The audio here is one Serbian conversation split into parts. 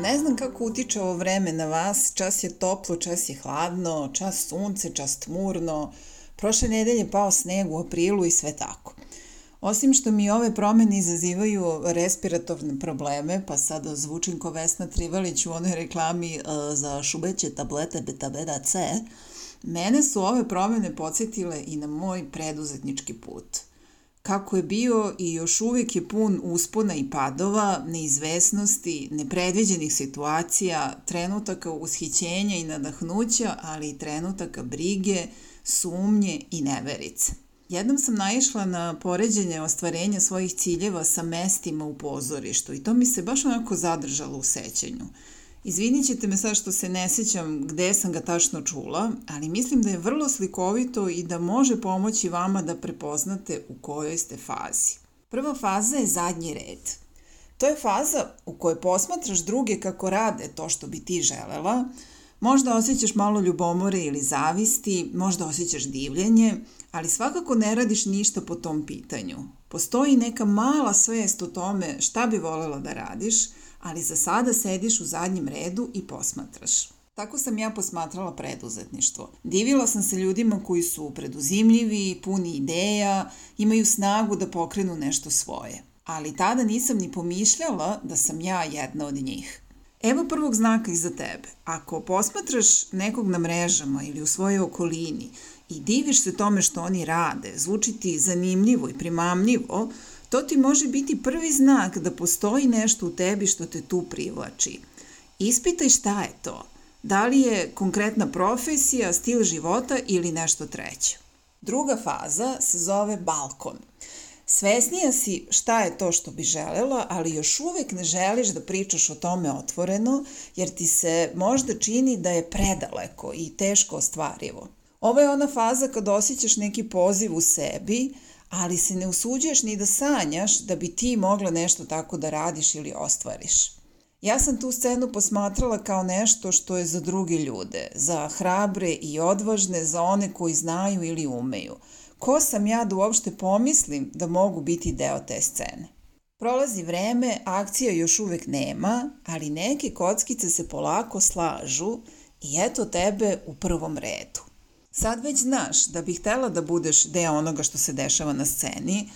Ne znam kako utiče ovo vreme na vas, čas je toplo, čas je hladno, čas sunce, čas tmurno, prošle nedelje pao sneg u aprilu i sve tako. Osim što mi ove promene izazivaju respiratorne probleme, pa sada zvučim ko Vesna Trivalić u onoj reklami uh, za šubeće tablete betabeda C, mene su ove promene podsjetile i na moj preduzetnički put – kako je bio i još uvijek je pun uspona i padova, neizvesnosti, nepredviđenih situacija, trenutaka ushićenja i nadahnuća, ali i trenutaka brige, sumnje i neverice. Jednom sam naišla na poređenje ostvarenja svojih ciljeva sa mestima u pozorištu i to mi se baš onako zadržalo u sećanju – Izvinit ćete me sad što se ne sećam gde sam ga tačno čula, ali mislim da je vrlo slikovito i da može pomoći vama da prepoznate u kojoj ste fazi. Prva faza je zadnji red. To je faza u kojoj posmatraš druge kako rade to što bi ti želela, možda osjećaš malo ljubomore ili zavisti, možda osjećaš divljenje, ali svakako ne radiš ništa po tom pitanju. Postoji neka mala svest o tome šta bi volela da radiš – ali za sada sediš u zadnjem redu i posmatraš. Tako sam ja posmatrala preduzetništvo. Divila sam se ljudima koji su preduzimljivi, puni ideja, imaju snagu da pokrenu nešto svoje. Ali tada nisam ni pomišljala da sam ja jedna od njih. Evo prvog znaka iza tebe. Ako posmatraš nekog na mrežama ili u svojoj okolini i diviš se tome što oni rade, zvuči ti zanimljivo i primamljivo, To ti može biti prvi znak da postoji nešto u tebi što te tu privlači. Ispitaj šta je to. Da li je konkretna profesija, stil života ili nešto treće. Druga faza se zove balkon. Svesnija si šta je to što bi želela, ali još uvek ne želiš da pričaš o tome otvoreno, jer ti se možda čini da je predaleko i teško ostvarivo. Ovo je ona faza kad osjećaš neki poziv u sebi, ali se ne usuđuješ ni da sanjaš da bi ti mogla nešto tako da radiš ili ostvariš. Ja sam tu scenu posmatrala kao nešto što je za druge ljude, za hrabre i odvažne, za one koji znaju ili umeju. Ko sam ja da uopšte pomislim da mogu biti deo te scene? Prolazi vreme, akcija još uvek nema, ali neke kockice se polako slažu i eto tebe u prvom redu. Sad već znaš da bih htela da budeš deo onoga što se dešava na sceni,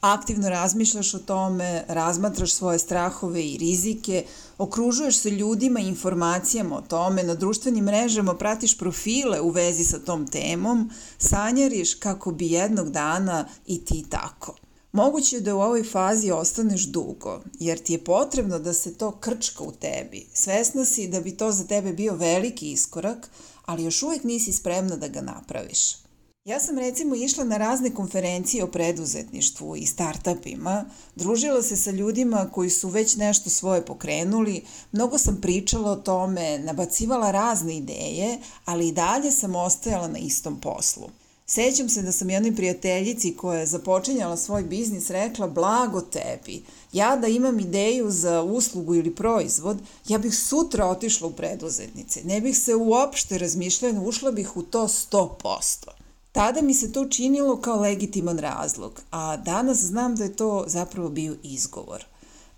aktivno razmišljaš o tome, razmatraš svoje strahove i rizike, okružuješ se ljudima i informacijama o tome, na društvenim mrežama pratiš profile u vezi sa tom temom, sanjariš kako bi jednog dana i ti tako. Moguće je da u ovoj fazi ostaneš dugo, jer ti je potrebno da se to krčka u tebi. Svesna si da bi to za tebe bio veliki iskorak, ali još uvek nisi spremna da ga napraviš. Ja sam recimo išla na razne konferencije o preduzetništvu i startupima, družila se sa ljudima koji su već nešto svoje pokrenuli, mnogo sam pričala o tome, nabacivala razne ideje, ali i dalje sam ostajala na istom poslu. Sećam se da sam jednoj prijateljici koja je započinjala svoj biznis rekla blago tebi, ja da imam ideju za uslugu ili proizvod, ja bih sutra otišla u preduzetnice, ne bih se uopšte razmišljala, ušla bih u to 100%. Tada mi se to činilo kao legitiman razlog, a danas znam da je to zapravo bio izgovor.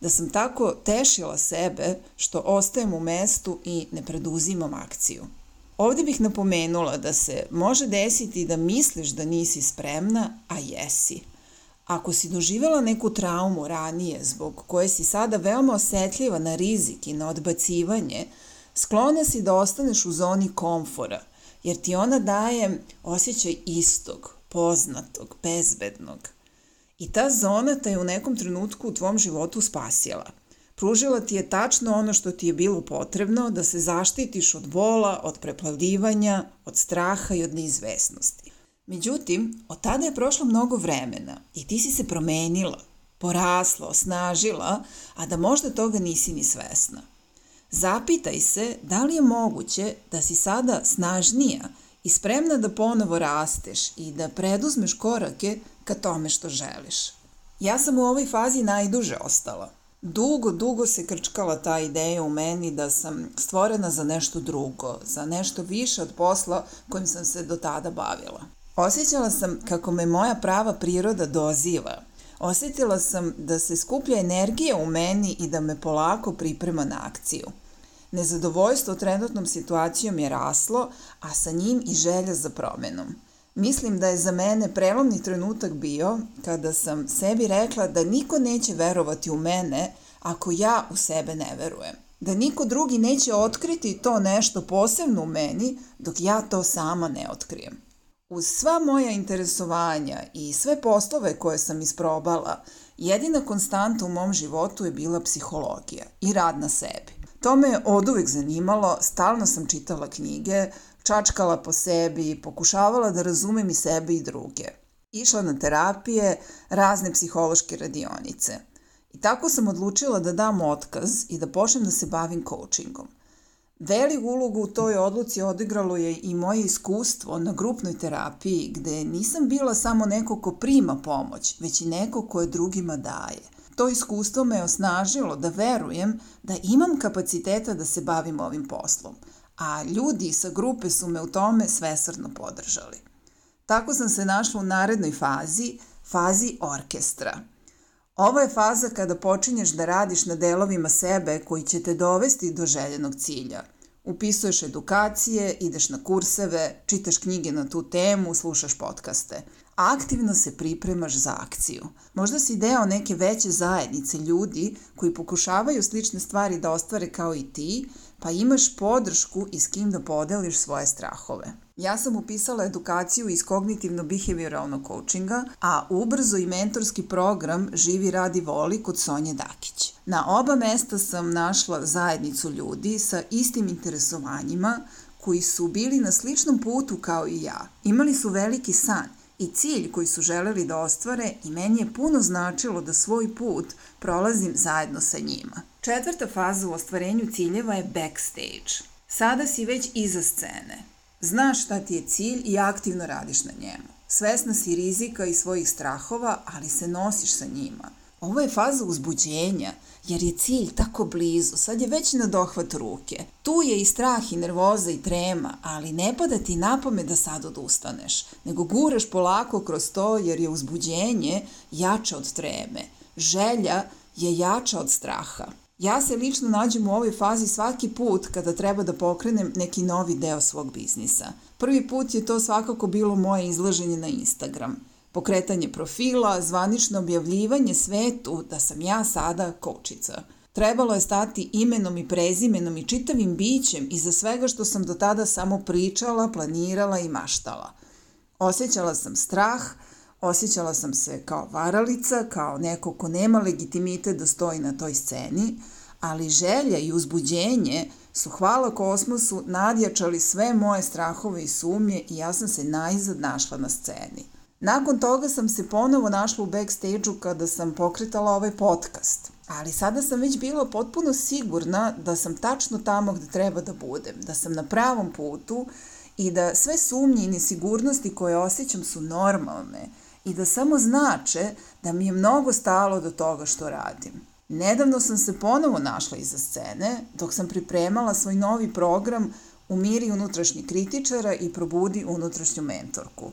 Da sam tako tešila sebe što ostajem u mestu i ne preduzimam akciju. Ovde bih napomenula da se može desiti da misliš da nisi spremna, a jesi. Ako si doživela neku traumu ranije zbog koje si sada veoma osetljiva na rizik i na odbacivanje, sklona si da ostaneš u zoni komfora, jer ti ona daje osjećaj istog, poznatog, bezbednog. I ta zona te je u nekom trenutku u tvom životu spasila. Pružila ti je tačno ono što ti je bilo potrebno da se zaštitiš od bola, od preplavljivanja, od straha i od neizvesnosti. Međutim, od tada je prošlo mnogo vremena i ti si se promenila, porasla, osnažila, a da možda toga nisi ni svesna. Zapitaj se da li je moguće da si sada snažnija i spremna da ponovo rasteš i da preduzmeš korake ka tome što želiš. Ja sam u ovoj fazi najduže ostala. Dugo, dugo se krčkala ta ideja u meni da sam stvorena za nešto drugo, za nešto više od posla kojim sam se do tada bavila. Osjećala sam kako me moja prava priroda doziva. Osetila sam da se skuplja energija u meni i da me polako priprema na akciju. Nezadovoljstvo trenutnom situacijom je raslo, a sa njim i želja za promenom. Mislim da je za mene prelomni trenutak bio kada sam sebi rekla da niko neće verovati u mene ako ja u sebe ne verujem. Da niko drugi neće otkriti to nešto posebno u meni dok ja to sama ne otkrijem. Uz sva moja interesovanja i sve poslove koje sam isprobala, jedina konstanta u mom životu je bila psihologija i rad na sebi. To me je od uvek zanimalo, stalno sam čitala knjige, čačkala po sebi, pokušavala da razumem i sebe i druge. Išla na terapije, razne psihološke radionice. I tako sam odlučila da dam otkaz i da počnem da se bavim coachingom. Veliku ulogu u toj odluci odigralo je i moje iskustvo na grupnoj terapiji, gde nisam bila samo neko ko prima pomoć, već i neko ko je drugima daje. To iskustvo me je osnažilo da verujem da imam kapaciteta da se bavim ovim poslom, a ljudi sa grupe su me u tome svesrno podržali. Tako sam se našla u narednoj fazi, fazi orkestra – Ovo je faza kada počinješ da radiš na delovima sebe koji će te dovesti do željenog cilja. Upisuješ edukacije, ideš na kurseve, čitaš knjige na tu temu, slušaš podcaste. Aktivno se pripremaš za akciju. Možda si deo neke veće zajednice ljudi koji pokušavaju slične stvari da ostvare kao i ti, pa imaš podršku i s kim da podeliš svoje strahove. Ja sam upisala edukaciju iz kognitivno-behavioralnog coachinga, a ubrzo i mentorski program Živi, radi, voli kod Sonje Dakić. Na oba mesta sam našla zajednicu ljudi sa istim interesovanjima koji su bili na sličnom putu kao i ja. Imali su veliki san i cilj koji su želeli da ostvare i meni je puno značilo da svoj put prolazim zajedno sa njima. Četvrta faza u ostvarenju ciljeva je backstage. Sada si već iza scene. Znaš šta ti je cilj i aktivno radiš na njemu. Svesna si rizika i svojih strahova, ali se nosiš sa njima. Ovo je faza uzbuđenja, jer je cilj tako blizu, sad je već na dohvat ruke. Tu je i strah i nervoza i trema, ali ne pada ti napome da sad odustaneš, nego guraš polako kroz to jer je uzbuđenje jače od treme. Želja je jača od straha. Ja se lično nađem u ovoj fazi svaki put kada treba da pokrenem neki novi deo svog biznisa. Prvi put je to svakako bilo moje izlaženje na Instagram. Pokretanje profila, zvanično objavljivanje svetu da sam ja sada kočica. Trebalo je stati imenom i prezimenom i čitavim bićem iza svega što sam do tada samo pričala, planirala i maštala. Osjećala sam strah, Osjećala sam se kao varalica, kao neko ko nema legitimitet da stoji na toj sceni, ali želja i uzbuđenje su, hvala kosmosu, nadjačali sve moje strahove i sumnje i ja sam se najzad našla na sceni. Nakon toga sam se ponovo našla u backstage-u kada sam pokretala ovaj podcast. Ali sada sam već bila potpuno sigurna da sam tačno tamo gde treba da budem, da sam na pravom putu i da sve sumnje i nesigurnosti koje osjećam su normalne – i da samo znače da mi je mnogo stalo do toga što radim. Nedavno sam se ponovo našla iza scene dok sam pripremala svoj novi program Umiri unutrašnji kritičara i probudi unutrašnju mentorku.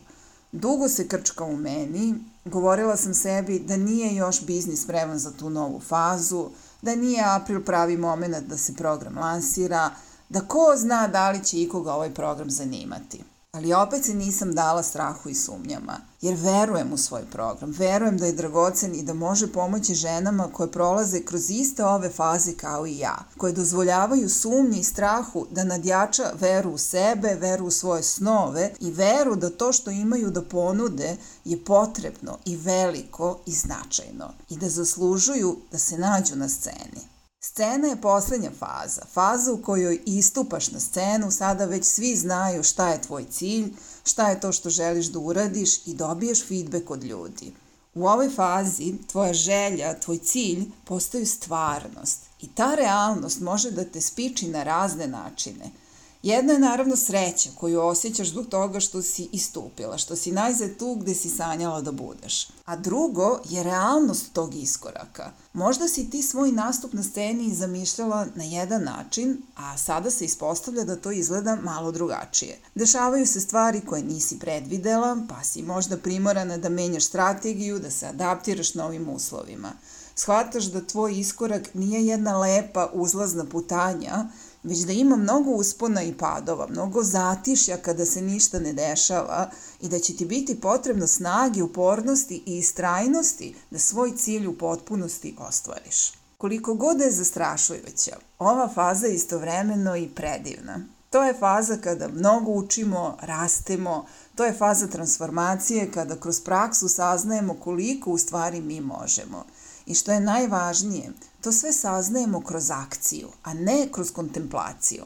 Dugo se krčka u meni, govorila sam sebi da nije još biznis spreman za tu novu fazu, da nije april pravi moment da se program lansira, da ko zna da li će ikoga ovaj program zanimati. Ali opet se nisam dala strahu i sumnjama, jer verujem u svoj program, verujem da je dragocen i da može pomoći ženama koje prolaze kroz iste ove faze kao i ja, koje dozvoljavaju sumnji i strahu da nadjača veru u sebe, veru u svoje snove i veru da to što imaju da ponude je potrebno i veliko i značajno i da zaslužuju da se nađu na sceni. Scena je poslednja faza, faza u kojoj istupaš na scenu, sada već svi znaju šta je tvoj cilj, šta je to što želiš da uradiš i dobiješ feedback od ljudi. U ovoj fazi tvoja želja, tvoj cilj postaju stvarnost i ta realnost može da te spiči na razne načine – Jedno je naravno sreća koju osjećaš zbog toga što si istupila, što si najzad tu gde si sanjala da budeš. A drugo je realnost tog iskoraka. Možda si ti svoj nastup na sceni zamišljala na jedan način, a sada se ispostavlja da to izgleda malo drugačije. Dešavaju se stvari koje nisi predvidela, pa si možda primorana da menjaš strategiju, da se adaptiraš novim uslovima. Shvataš da tvoj iskorak nije jedna lepa uzlazna putanja, već da ima mnogo uspona i padova, mnogo zatišja kada se ništa ne dešava i da će ti biti potrebno snage, upornosti i istrajnosti da svoj cilj u potpunosti ostvariš. Koliko god je zastrašujuća, ova faza je istovremeno i predivna. To je faza kada mnogo učimo, rastemo, to je faza transformacije kada kroz praksu saznajemo koliko u stvari mi možemo – I što je najvažnije, to sve saznajemo kroz akciju, a ne kroz kontemplaciju.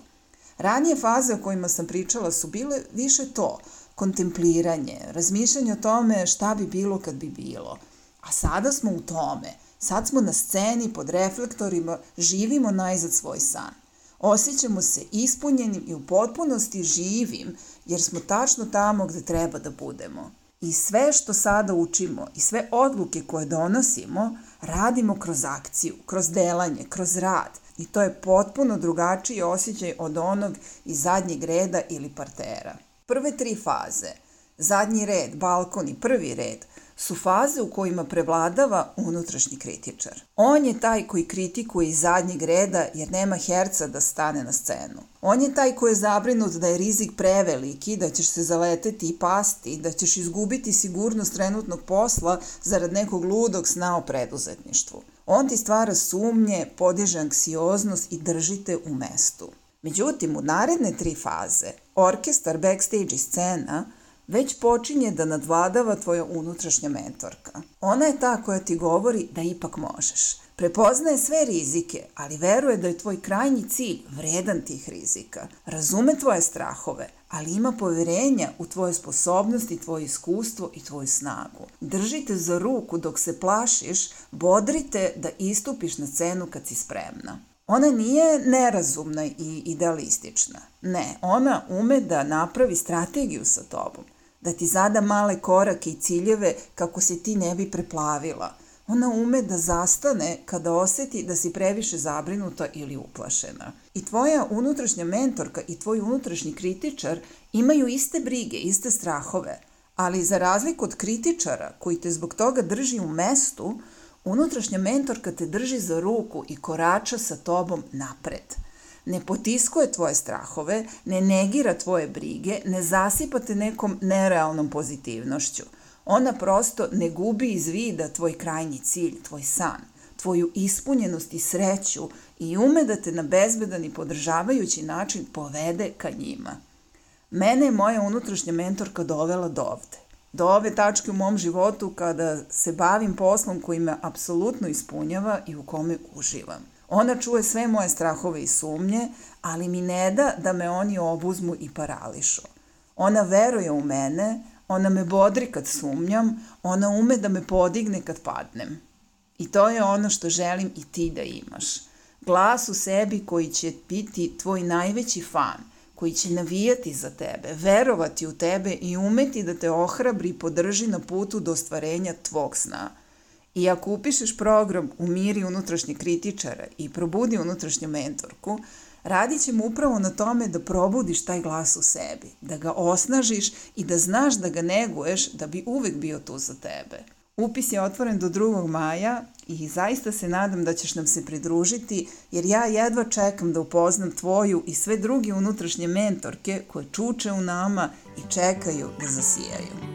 Ranije faze o kojima sam pričala su bile više to, kontempliranje, razmišljanje o tome šta bi bilo kad bi bilo. A sada smo u tome, sad smo na sceni pod reflektorima, živimo najzad svoj san. Osjećamo se ispunjenim i u potpunosti živim, jer smo tačno tamo gde treba da budemo. I sve što sada učimo i sve odluke koje donosimo, radimo kroz akciju, kroz delanje, kroz rad. I to je potpuno drugačiji osjećaj od onog iz zadnjeg reda ili partera. Prve tri faze, zadnji red, balkon i prvi red, su faze u kojima prevladava unutrašnji kritičar. On je taj koji kritikuje iz zadnjeg reda jer nema herca da stane na scenu. On je taj koji je zabrinut da je rizik preveliki, da ćeš se zaleteti i pasti, da ćeš izgubiti sigurnost trenutnog posla zarad nekog ludog sna o preduzetništvu. On ti stvara sumnje, podiže anksioznost i držite u mestu. Međutim, u naredne tri faze, orkestar, backstage i scena – već počinje da nadvladava tvoja unutrašnja mentorka. Ona je ta koja ti govori da ipak možeš. Prepoznaje sve rizike, ali veruje da je tvoj krajnji cilj vredan tih rizika. Razume tvoje strahove, ali ima poverenja u tvoje sposobnosti, tvoje iskustvo i tvoju snagu. Držite za ruku dok se plašiš, bodrite da istupiš na scenu kad si spremna. Ona nije nerazumna i idealistična. Ne, ona ume da napravi strategiju sa tobom da ti zada male korake i ciljeve kako se ti ne bi preplavila. Ona ume da zastane kada oseti da si previše zabrinuta ili uplašena. I tvoja unutrašnja mentorka i tvoj unutrašnji kritičar imaju iste brige, iste strahove, ali za razliku od kritičara koji te zbog toga drži u mestu, unutrašnja mentorka te drži za ruku i korača sa tobom napred – ne potiskuje tvoje strahove, ne negira tvoje brige, ne zasipa te nekom nerealnom pozitivnošću. Ona prosto ne gubi iz vida tvoj krajnji cilj, tvoj san, tvoju ispunjenost i sreću i ume da te na bezbedan i podržavajući način povede ka njima. Mene je moja unutrašnja mentorka dovela do ovde. Do ove tačke u mom životu kada se bavim poslom koji me apsolutno ispunjava i u kome uživam. Ona čuje sve moje strahove i sumnje, ali mi ne da da me oni obuzmu i parališu. Ona veruje u mene, ona me bodri kad sumnjam, ona ume da me podigne kad padnem. I to je ono što želim i ti da imaš. Glas u sebi koji će biti tvoj najveći fan, koji će navijati za tebe, verovati u tebe i umeti da te ohrabri i podrži na putu do ostvarenja tvog sna – I ako upišeš program Umiri unutrašnje kritičara i probudi unutrašnju mentorku, radit ćemo upravo na tome da probudiš taj glas u sebi, da ga osnažiš i da znaš da ga neguješ da bi uvek bio tu za tebe. Upis je otvoren do 2. maja i zaista se nadam da ćeš nam se pridružiti jer ja jedva čekam da upoznam tvoju i sve druge unutrašnje mentorke koje čuče u nama i čekaju da zasijaju.